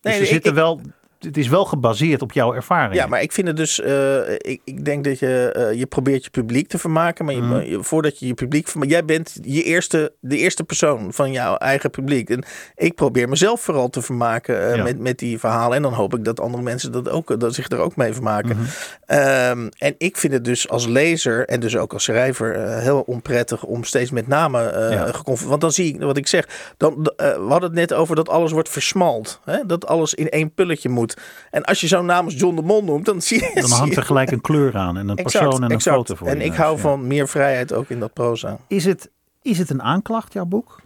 Dus er zitten ik- wel, het is wel gebaseerd op jouw ervaring. Ja, maar ik vind het dus. eh, ik, ik denk dat je. eh, je probeert je publiek te vermaken. Maar je, Mhm. je- voordat je je publiek. verma- Jij bent je eerste, de eerste persoon van jouw eigen publiek. En ik probeer mezelf vooral te vermaken eh, Ja. met, met die verhalen. En dan hoop ik dat andere mensen dat ook, dat zich er ook mee vermaken. Mhm. Ehm, en ik vind het dus als lezer en dus ook als schrijver heel onprettig om steeds met Ja. geconf- Want dan zie ik wat ik zeg. Dan, we hadden het net over dat alles wordt versmald. Hè? Dat alles in één pulletje moet. En als je zo'n naam als John de Mol noemt, dan zie je. Dan hangt er gelijk een kleur aan en een persoon en een foto voor En ik neus, hou ja. van meer vrijheid ook in dat proza. Is het, is het een aanklacht, jouw boek?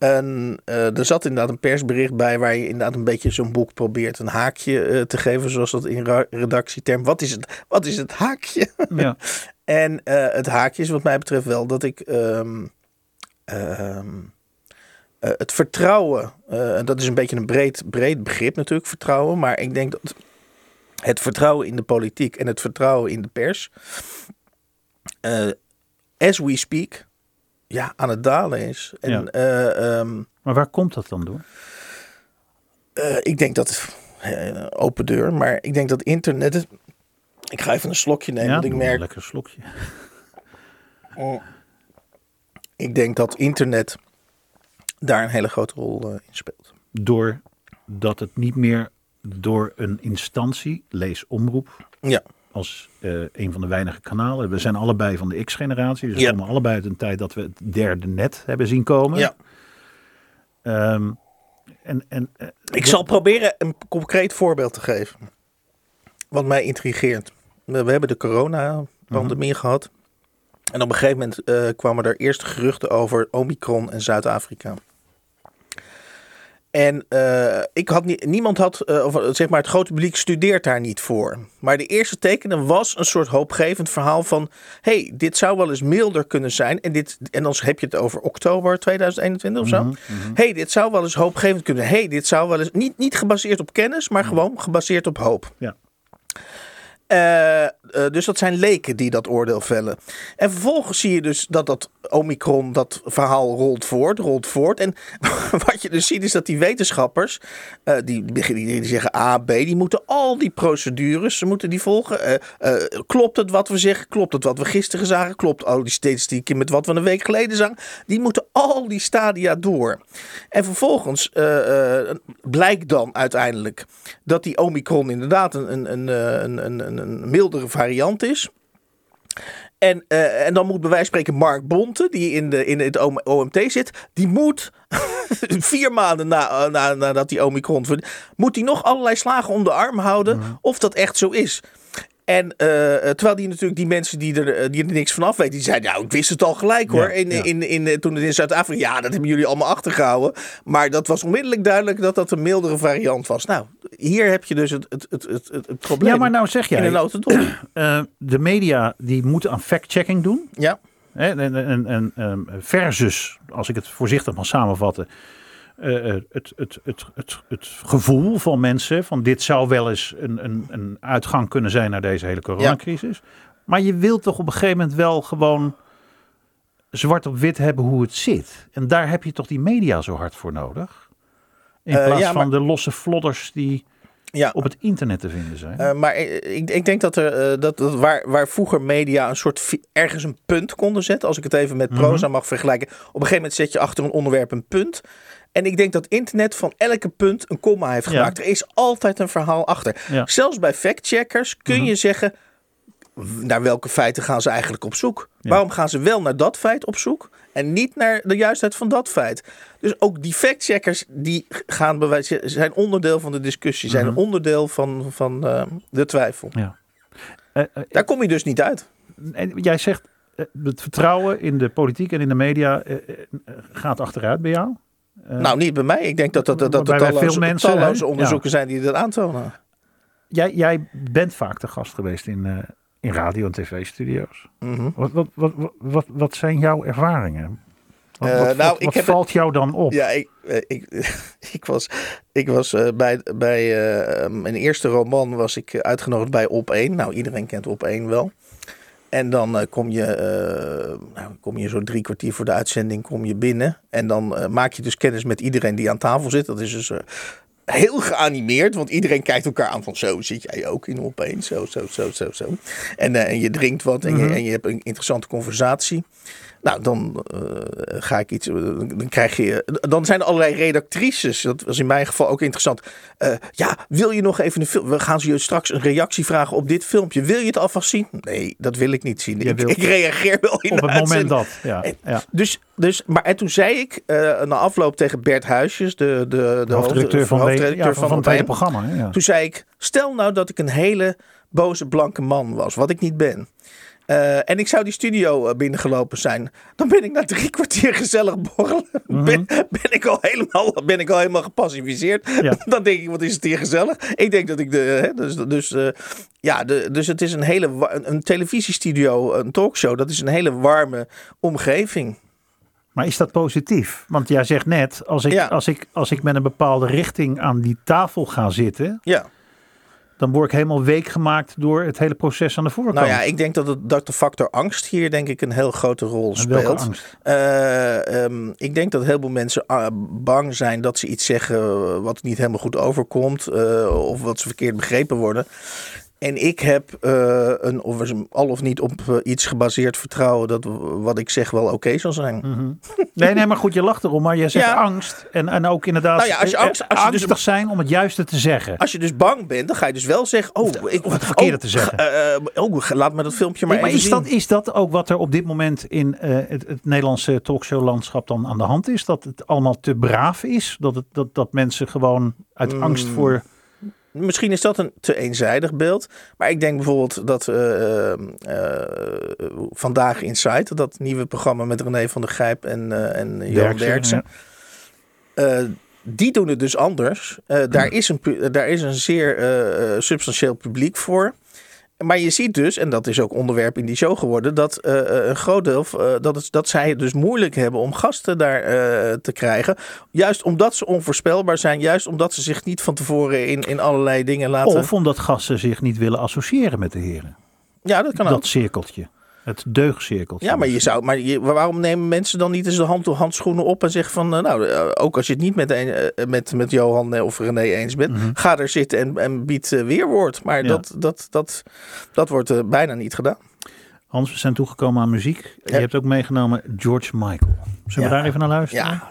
En eh, er zat inderdaad een persbericht bij waar je inderdaad een beetje zo'n boek probeert een haakje eh, te geven, zoals dat in redactieterm. Wat is het, wat is het haakje? Ja. En eh, het haakje is wat mij betreft wel dat ik ehm, ehm, eh, het vertrouwen, en dat is een beetje een breed, breed begrip natuurlijk, vertrouwen, maar ik denk dat het vertrouwen in de politiek en het vertrouwen in de pers, eh, as we speak, ja, aan het dalen is. En Ja. eh, ehm, Maar waar komt dat dan door? ik denk dat, open deur, maar ik denk dat internet, ik ga even een slokje nemen, want ik doe een merk lekker slokje. Oh. Ik denk dat internet daar een hele grote rol eh, in speelt. Doordat het niet meer door een instantie, lees omroep, Ja, als eh, een van de weinige kanalen. We zijn allebei van de X-generatie, dus we komen allebei uit een tijd dat we het derde net hebben zien komen. ja. Ehm, en, en, eh, Ik zal proberen een concreet voorbeeld te geven. Wat mij intrigeert. We we hebben de corona-pandemie gehad. En op een gegeven moment kwamen er eerst geruchten over Omicron en Zuid-Afrika. En eh, ik had niet, niemand had, eh, of, eh, zeg maar, het grote publiek studeert daar niet voor. Maar de eerste tekenen was een soort hoopgevend verhaal van: hey, dit zou wel eens milder kunnen zijn. En, dit, en dan heb je het over oktober 2021 of zo. hey, dit zou wel eens hoopgevend kunnen. hey, dit zou wel eens niet, niet gebaseerd op kennis, maar gewoon gebaseerd op hoop. Ja. Eh, eh, dus dat zijn leken die dat oordeel vellen. En vervolgens zie je dus dat dat Omicron, dat verhaal rolt voort, rolt voort. En wat je dus ziet is dat die wetenschappers, eh, die, die, zeggen A, B, die moeten al die procedures, ze moeten die volgen. Eh, klopt het wat we zeggen? Klopt het wat we gisteren zagen? Klopt al die statistieken met wat we een week geleden zagen? Die moeten al die stadia door. En vervolgens blijkt dan uiteindelijk dat die Omicron inderdaad een, een, een, een, een, mildere variant is. En, eh, en dan moet bij wijze van spreken Mark Bonte, die in, de, in het OM- OMT zit, die moet vier maanden na, eh, na, nadat die Omicron, moet hij nog allerlei slagen om de arm houden of dat echt zo is. En eh, eh, terwijl die natuurlijk die mensen die er, eh, die er niks van af weten, die zeiden, nou, ik wist het al gelijk hoor. Ja, in, ja. in, in, toen het in Zuid-Afrika, ja, dat hebben jullie allemaal achtergehouden. Maar dat was onmiddellijk duidelijk dat dat een mildere variant was. Nou, hier heb je dus het, het, het, het, het, probleem. Ja, maar nou zeg in jij, notendop. eh, de media die moeten aan fact-checking doen. ja. En, en, en, ehm, versus, als ik het voorzichtig mag samenvatten, eh, eh, het, het, het, het, het gevoel van mensen van dit zou wel eens een, een, een uitgang kunnen zijn naar deze hele coronacrisis. Maar je wilt toch op een gegeven moment wel gewoon zwart op wit hebben hoe het zit. En daar heb je toch die media zo hard voor nodig? In Eh, plaats ja, van maar- de losse flodders die Ja. op het internet te vinden zijn. Maar ik, ik denk dat er dat, dat waar, waar vroeger media een soort ergens een punt konden zetten, als ik het even met proza mag vergelijken. Op een gegeven moment zet je achter een onderwerp een punt. En ik denk dat internet van elke punt een komma heeft Ja. gemaakt. Er is altijd een verhaal achter. Ja. Zelfs bij factcheckers kun je zeggen. Naar welke feiten gaan ze eigenlijk op zoek? Ja. Waarom gaan ze wel naar dat feit op zoek en niet naar de juistheid van dat feit? Dus ook die factcheckers die gaan bewijzen, zijn onderdeel van de discussie, zijn een onderdeel van, van eh, de twijfel. ja. Eh, eh, Daar kom je dus niet uit. En jij zegt het vertrouwen in de politiek en in de media gaat achteruit bij jou. Eh, nou, niet bij mij. Ik denk dat, dat, dat, dat er talloze, veel mensen, talloze onderzoeken zijn die dat aantonen. jij, jij bent vaak te gast geweest in, eh, in radio- en tv-studio's. Mhm. Wat, wat, wat, wat, wat, zijn jouw ervaringen? Wat, Eh, wat, nou, wat- wat valt jou dan op? Ja, ik, ik, ik was, ik was bij, bij mijn eerste roman was ik uitgenodigd bij Op 1. Nou, iedereen kent Op 1 wel. En dan eh, kom, je, eh, nou, kom je zo drie kwartier voor de uitzending kom je binnen. En dan eh, maak je dus kennis met iedereen die aan tafel zit. Dat is dus heel geanimeerd, want iedereen kijkt elkaar aan van zo zit jij ook in Op 1. Zo, zo, zo, zo, zo. En, en je drinkt wat en, je, en je hebt een interessante conversatie. Nou, dan eh, ga ik iets. eh, Dan krijg je. Dan zijn er allerlei redactrices. Dat was in mijn geval ook interessant. Eh, ja, wil je nog even een film? We gaan ze je straks een reactie vragen op dit filmpje. Wil je het alvast zien? Nee, dat wil ik niet zien. Ik, reageer wel in op de het moment dat. Ja, En- ja. Dus, dus, maar en toen zei ik na afloop tegen Bert Huisjes, de, de, de, De hoofdredacteur van, hoofdredacteur ja, van, van het Op1. hele programma. Toen zei ik, stel nou dat ik een hele boze blanke man was, wat ik niet ben. Eh, en ik zou die studio eh, binnengelopen zijn. Dan ben ik na drie kwartier gezellig borrelen. ben, ben, ik al helemaal, ben ik al helemaal gepassiviseerd. Mhm. Ja. Dan denk ik, wat is het hier gezellig? Ik denk dat ik de. Hè, dus dus, eh, ja, de, dus het is een hele. Een, een televisiestudio, een talkshow, dat is een hele warme omgeving. Maar is dat positief? Want jij zegt net, als ik, Ja. als, ik, als ik met een bepaalde richting aan die tafel ga zitten, Ja. Dan word ik helemaal week gemaakt door het hele proces aan de voorkant. Nou ja, ik denk dat, het, dat de factor angst hier denk ik een heel grote rol speelt. angst? Eh, ehm, ik denk dat heel veel mensen ah, bang zijn dat ze iets zeggen wat niet helemaal goed overkomt. eh, of wat ze verkeerd begrepen worden. En ik heb eh, een of al of niet op eh, iets gebaseerd vertrouwen dat wat ik zeg wel oké zal zijn. Nee, nee, maar goed, je lacht erom, maar je zegt Ja. angst. En, en ook inderdaad Nou ja, als je eh, angst- als je dus- angstig zijn om het juiste te zeggen. Als je dus bang bent, dan ga je dus wel zeggen: Oh, ik, of het verkeerde oh, te zeggen. eh, oh, laat me dat filmpje maar, Nee, maar even is zien. dat, is dat ook wat er op dit moment in het, het Nederlandse talkshowlandschap dan aan de hand is? Dat het allemaal te braaf is? Dat, het, dat, dat mensen gewoon uit Mm. angst voor... Misschien is dat een te eenzijdig beeld. Maar ik denk bijvoorbeeld dat eh, eh, vandaag Insight, dat nieuwe programma met René van der Gijp en, eh en Johan Derksen, die doen het dus anders. Daar, is een, daar is een zeer substantieel publiek voor. Maar je ziet dus, en dat is ook onderwerp in die show geworden, dat eh, eh, een groot deel, eh, dat, het, dat zij het dus moeilijk hebben om gasten daar te krijgen. Juist omdat ze onvoorspelbaar zijn, juist omdat ze zich niet van tevoren in, in allerlei dingen laten. Of omdat gasten zich niet willen associëren met de heren. Ja, dat kan ook. Dat cirkeltje. Het deugcirkeltje. Ja, maar, je zou, maar je, waarom nemen mensen dan niet eens de hand, handschoenen op en zeggen van... eh, nou, eh, ook als je het niet met, een, eh, met, met Johan of René eens bent... ga er zitten en, en bied weerwoord. Maar Ja. dat, dat, dat, dat wordt bijna niet gedaan. Hans, we zijn toegekomen aan muziek. Je Ja. hebt ook meegenomen George Michael. Zullen we Ja. daar even naar luisteren? Ja,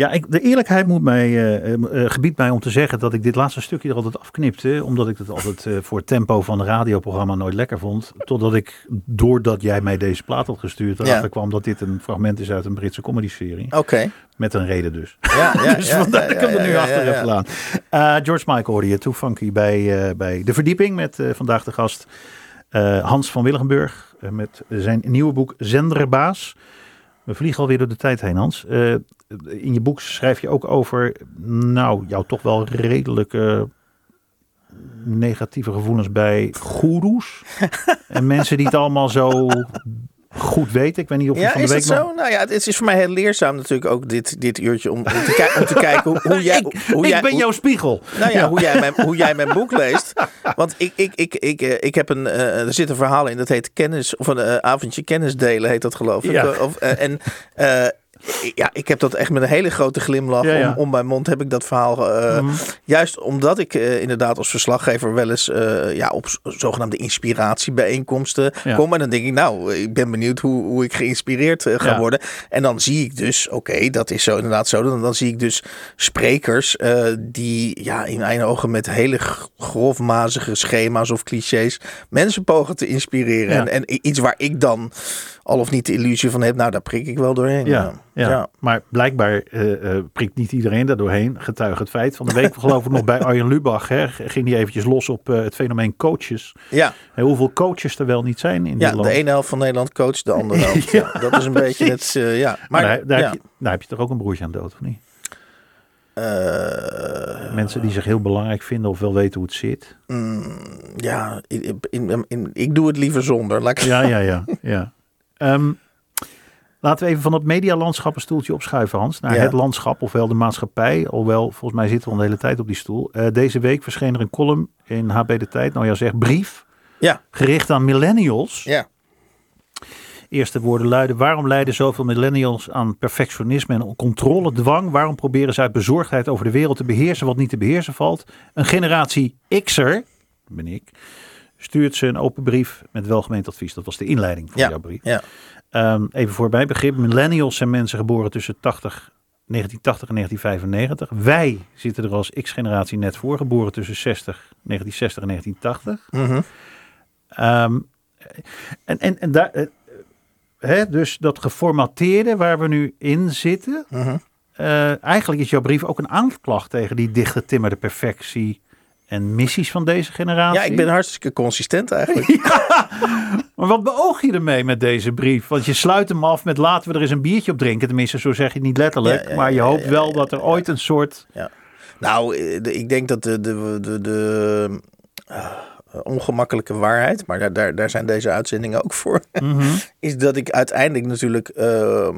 Ja, ik, de eerlijkheid moet mij, eh, eh, eh, gebiedt mij om te zeggen dat ik dit laatste stukje er altijd afknipte. Omdat ik het altijd voor het tempo van een radioprogramma nooit lekker vond. Totdat ik, doordat jij mij deze plaat had gestuurd, Ja. erachter kwam dat dit een fragment is uit een Britse comedy-serie. Oké. Met een reden dus. Ja, ja, dus ja, vandaar dat ik hem er nu achter heb gedaan. George Michael hoorde je, Too Funky bij, bij De Verdieping met vandaag de gast Hans van Willigenburg. met zijn nieuwe boek Zenderbaas. We vliegen alweer door de tijd heen, Hans. Eh, in je boek schrijf je ook over, nou, jouw toch wel redelijke negatieve gevoelens bij goeroes. en mensen die het allemaal zo goed weten. Ik weet niet of je Ja, van de is week dat nog- zo? Nou ja, het is, is voor mij heel leerzaam natuurlijk ook dit, dit uurtje om, om, te, om te kijken hoe, hoe jij... ik, hoe ik jij, ben hoe- jouw spiegel. Nou ja, Hoe, jij mijn, hoe jij mijn boek leest. Want ik, ik, ik, ik, eh, ik heb een, eh, er zit een verhaal in, dat heet kennis, of een eh, avondje kennis delen, heet dat geloof ik. Ja. Of, en ja, ik heb dat echt met een hele grote glimlach Ja, ja. Om, om mijn mond heb ik dat verhaal. eh, Mhm. Juist omdat ik eh, inderdaad als verslaggever wel eens eh, ja, op zogenaamde inspiratiebijeenkomsten Ja. kom. En dan denk ik, nou, ik ben benieuwd hoe, hoe ik geïnspireerd ga worden. En dan zie ik dus, oké, dat is zo inderdaad zo. Dan, dan zie ik dus sprekers die ja, in mijn ogen met hele grofmazige schema's of clichés mensen pogen te inspireren. En, en iets waar ik dan al of niet de illusie van heb, nou, daar prik ik wel doorheen. Ja, ja. maar blijkbaar eh, eh, prikt niet iedereen daar doorheen. Getuige het feit. Van de week geloof ik nog bij Arjen Lubach. Hè, ging die eventjes los op eh, het fenomeen coaches. ja. En hoeveel coaches er wel niet zijn in Ja, dit land. de ene helft van Nederland coacht de andere helft. Ja, ja, dat is een beetje het. ja. Maar Maar daar, daar, ja. heb je, daar heb je toch ook een broertje aan dood, of niet? Mensen die zich heel belangrijk vinden of wel weten hoe het zit. mm, ja, in, in, in- ik doe het liever zonder. Laat ik- Ja, ja, ja. ja. Ehm, laten we even van het medialandschap een stoeltje opschuiven, Hans. Naar Ja. het landschap, ofwel de maatschappij. Alhoewel, volgens mij zitten we al de hele tijd op die stoel. Eh, deze week verscheen er een column in HB De Tijd. Nou ja, zeg brief. Ja. Gericht aan millennials. Ja. Eerste woorden luiden. Waarom lijden zoveel millennials aan perfectionisme en controledwang? Waarom proberen ze uit bezorgdheid over de wereld te beheersen wat niet te beheersen valt? Een generatie X'er, ben ik, stuurt ze een open brief met welgemeend advies. Dat was de inleiding van Ja. jouw brief. Ja. Ehm, even voor mijn begrip. Millennials zijn mensen geboren tussen 80, 1980 en 1995. Wij zitten er als X-generatie net voor. Geboren tussen 60, 1960 en 1980. Mhm. Ehm, en, en, en daar, eh, hè, dus dat geformateerde waar we nu in zitten. Eh, eigenlijk is jouw brief ook een aanklacht tegen die dichtgetimmerde perfectie en missies van deze generatie. ja, ik ben hartstikke consistent eigenlijk. Maar wat beoog je ermee met deze brief? Want je sluit hem af met laten we er eens een biertje op drinken. Tenminste, zo zeg je het niet letterlijk. Ja, ja, maar je hoopt wel dat er ooit een soort... Nou, eh, ik denk dat de, de, de, de ongemakkelijke waarheid, maar daar, daar, daar zijn deze uitzendingen ook voor, Mhm. is dat ik uiteindelijk natuurlijk, ehm,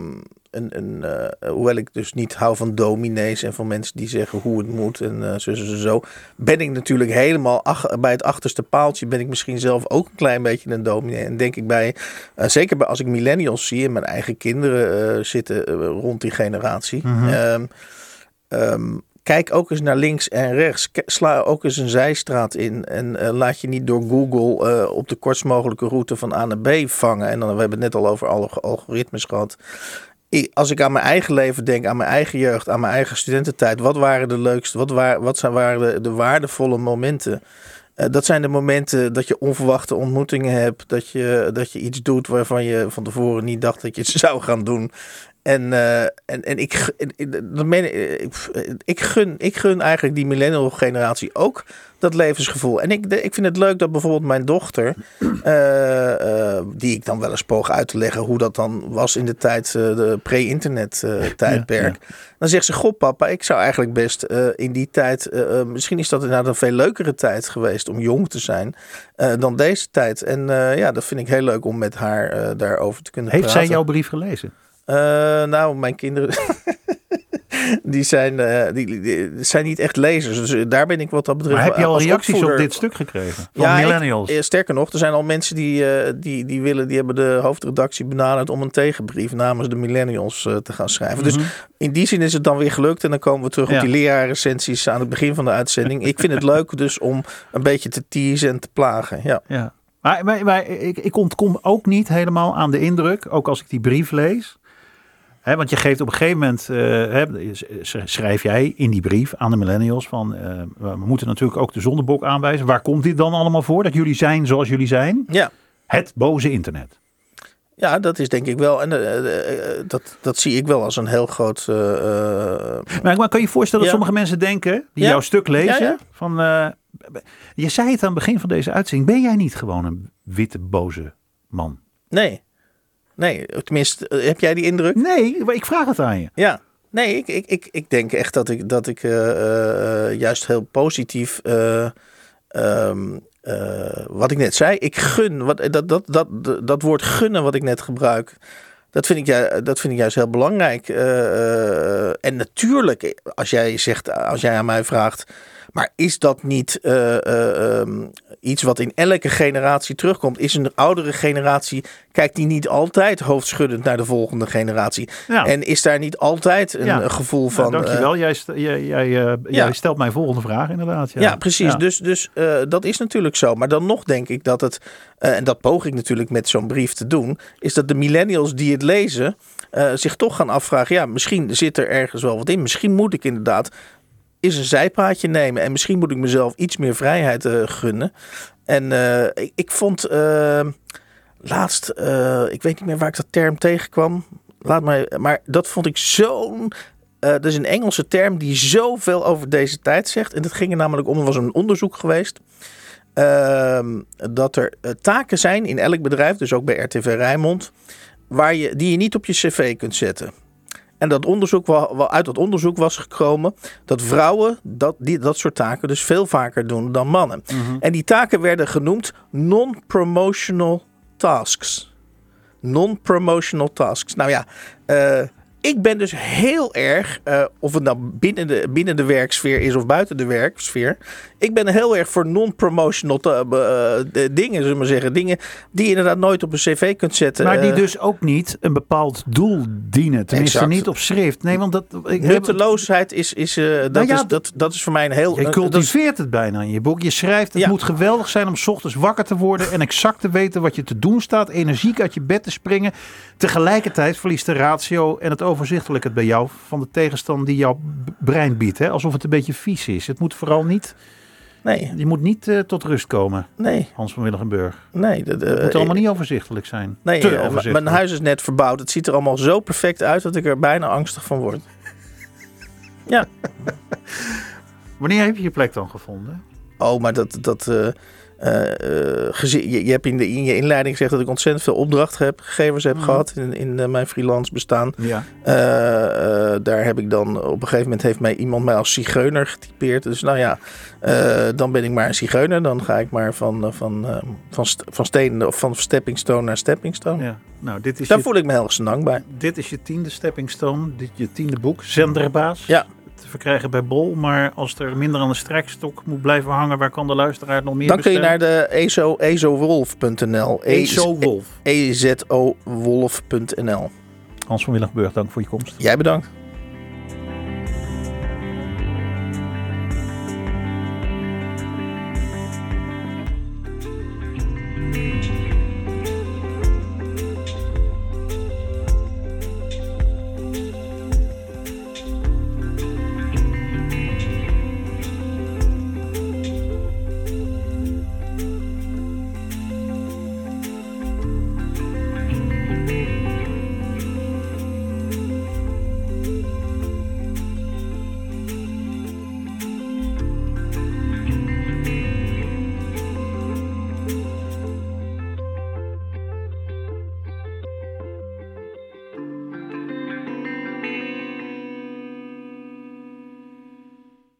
een, een, eh, hoewel ik dus niet hou van dominees en van mensen die zeggen hoe het moet en eh, zo, zo, zo, ben ik natuurlijk helemaal ach- bij het achterste paaltje, ben ik misschien zelf ook een klein beetje een dominee. En denk ik bij, eh, zeker bij, als ik millennials zie en mijn eigen kinderen eh, zitten eh, rond die generatie. Mhm. ehm, ehm, kijk ook eens naar links en rechts. Sla ook eens een zijstraat in. En eh, laat je niet door Google eh, op de kortst mogelijke route van A naar B vangen. En dan, we hebben het net al over algoritmes gehad. Als ik aan mijn eigen leven denk, aan mijn eigen jeugd, aan mijn eigen studententijd. Wat waren de leukste, wat, waar, wat zijn, waren de, de waardevolle momenten? Eh, dat zijn de momenten dat je onverwachte ontmoetingen hebt. Dat je, dat je iets doet waarvan je van tevoren niet dacht dat je het zou gaan doen. En, eh, en, en ik, dat meen ik, gun, ik gun eigenlijk die millennial generatie ook dat levensgevoel. En ik, ik vind het leuk dat bijvoorbeeld mijn dochter, eh, eh, die ik dan wel eens poog uit te leggen hoe dat dan was in de tijd, eh, de pre-internet eh, tijdperk. Dan zegt ze, goh papa, ik zou eigenlijk best eh, in die tijd, eh, eh, misschien is dat inderdaad een veel leukere tijd geweest om jong te zijn eh, dan deze tijd. En eh, ja, dat vind ik heel leuk om met haar eh, daarover te kunnen Heeft praten. zij jouw brief gelezen? Eh, nou, mijn kinderen. die, zijn, eh, die, die zijn niet echt lezers. Dus eh, daar ben ik wat dat betreft. Maar heb je al reacties op dit stuk gekregen? Van Ja, millennials? sterker nog, er zijn al mensen die, eh, die, die willen, die hebben de hoofdredactie benaderd om een tegenbrief namens de millennials te gaan schrijven. Dus in die zin is het dan weer gelukt. En dan komen we terug Mhm. Ja. op die leraarrecensies aan het begin van de uitzending. ik vind het leuk dus om een beetje te teasen en te plagen. Ja. Ja. Maar, maar, maar ik, ik ontkom ook niet helemaal aan de indruk, ook als ik die brief lees. Want je geeft op een gegeven moment, eh, schrijf jij in die brief aan de millennials van, eh, we moeten natuurlijk ook de zondebok aanwijzen. Waar komt dit dan allemaal voor? Dat jullie zijn zoals jullie zijn? ja. Het boze internet. Ja, dat is denk ik wel. En eh, dat, dat zie ik wel als een heel groot. Maar, maar kan je je voorstellen dat Ja. sommige mensen denken, die Ja. jouw stuk lezen, Ja, van, je zei het aan het begin van deze uitzending, ben jij niet gewoon een witte boze man? nee. Nee, tenminste, eh, heb jij die indruk? Nee, maar ik vraag het aan je. Ja. Nee, ik, ik, ik, ik denk echt dat ik, dat ik eh, eh, juist heel positief eh, ehm, eh, wat ik net zei, ik gun, wat, dat, dat, dat, dat woord gunnen wat ik net gebruik, dat vind ik, ju- dat vind ik juist heel belangrijk. En natuurlijk, als jij, zegt, als jij aan mij vraagt, maar is dat niet eh, eh, ehm, iets wat in elke generatie terugkomt? Is een oudere generatie, kijkt die niet altijd hoofdschuddend naar de volgende generatie? Ja. En is daar niet altijd een Ja. gevoel Nou, van... dankjewel. jij, st- jij, jij, eh, ja. jij stelt mijn volgende vraag inderdaad. Ja, Ja, precies. Dus, dus eh, dat is natuurlijk zo. Maar dan nog denk ik dat het, en dat poog ik natuurlijk met zo'n brief te doen, is dat de millennials die het lezen zich toch gaan afvragen, ja, misschien zit er ergens wel wat in. Misschien moet ik inderdaad eens een zijpaadje nemen en misschien moet ik mezelf iets meer vrijheid eh, gunnen. En eh, ik, vond eh, laatst, ik weet niet meer waar ik dat term tegenkwam. Laat mij, maar dat vond ik zo'n. eh dat is een Engelse term die zoveel over deze tijd zegt. En dat ging er namelijk om. Er was een onderzoek geweest. ehm, dat er taken zijn in elk bedrijf, dus ook bij RTV Rijnmond, waar je, die je niet op je cv kunt zetten. En dat onderzoek, uit dat onderzoek was gekomen dat vrouwen dat, die, dat soort taken dus veel vaker doen dan mannen. En die taken werden genoemd non-promotional tasks. Non-promotional tasks. Nou ja, eh, ik ben dus heel erg, eh, of het nou binnen de, binnen de werksfeer is of buiten de werksfeer. Ik ben heel erg voor non-promotional eh, de dingen, zullen we maar zeggen. Dingen die je inderdaad nooit op een cv kunt zetten. Maar die Eh, dus ook niet een bepaald doel dienen. Tenminste Exact. niet op schrift. Nee, want dat... Ik, Nutteloosheid is, is, eh, dat, Nou ja, is, dat, dat is voor mij een heel... Je eh, cultiveert het bijna in je boek. Je schrijft, het Ja. moet geweldig zijn om 's ochtends wakker te worden en exact te weten wat je te doen staat. Energiek uit je bed te springen. Tegelijkertijd verliest de ratio en het overzichtelijke bij jou van de tegenstand die jouw brein biedt. Hè? Alsof het een beetje vies is. Het moet vooral niet, nee, je moet niet eh, tot rust komen, nee, Hans van Willigenburg. nee. dat, Het eh, moet allemaal niet overzichtelijk zijn. Nee, Te eh, m- overzichtelijk. mijn huis is net verbouwd. Het ziet er allemaal zo perfect uit dat ik er bijna angstig van word. Ja. Wanneer heb je je plek dan gevonden? Oh, maar dat... dat eh, eh, eh, je, je hebt in, de, in je inleiding gezegd dat ik ontzettend veel opdrachtgevers heb gehad in, in mijn freelance bestaan. Ja. Daar heb ik dan op een gegeven moment heeft mij iemand mij als zigeuner getypeerd. Dus nou ja, dan ben ik maar een zigeuner. Dan ga ik maar van, van, van, st- van steen of van stepping stone naar stepping stone. ja. Nou, dit is, Daar je, voel ik me heel erg dank bij. dit is je tiende stepping stone. Dit je tiende boek. Zenderbaas. Ja. Te verkrijgen bij Bol. Maar als er minder aan de strijkstok moet blijven hangen, waar kan de luisteraar nog meer Dan kun je naar de EZO, ezowolf.nl. Ezo Wolf. E ezowolf.nl. Hans van Willigenburg, dank voor je komst. Jij bedankt.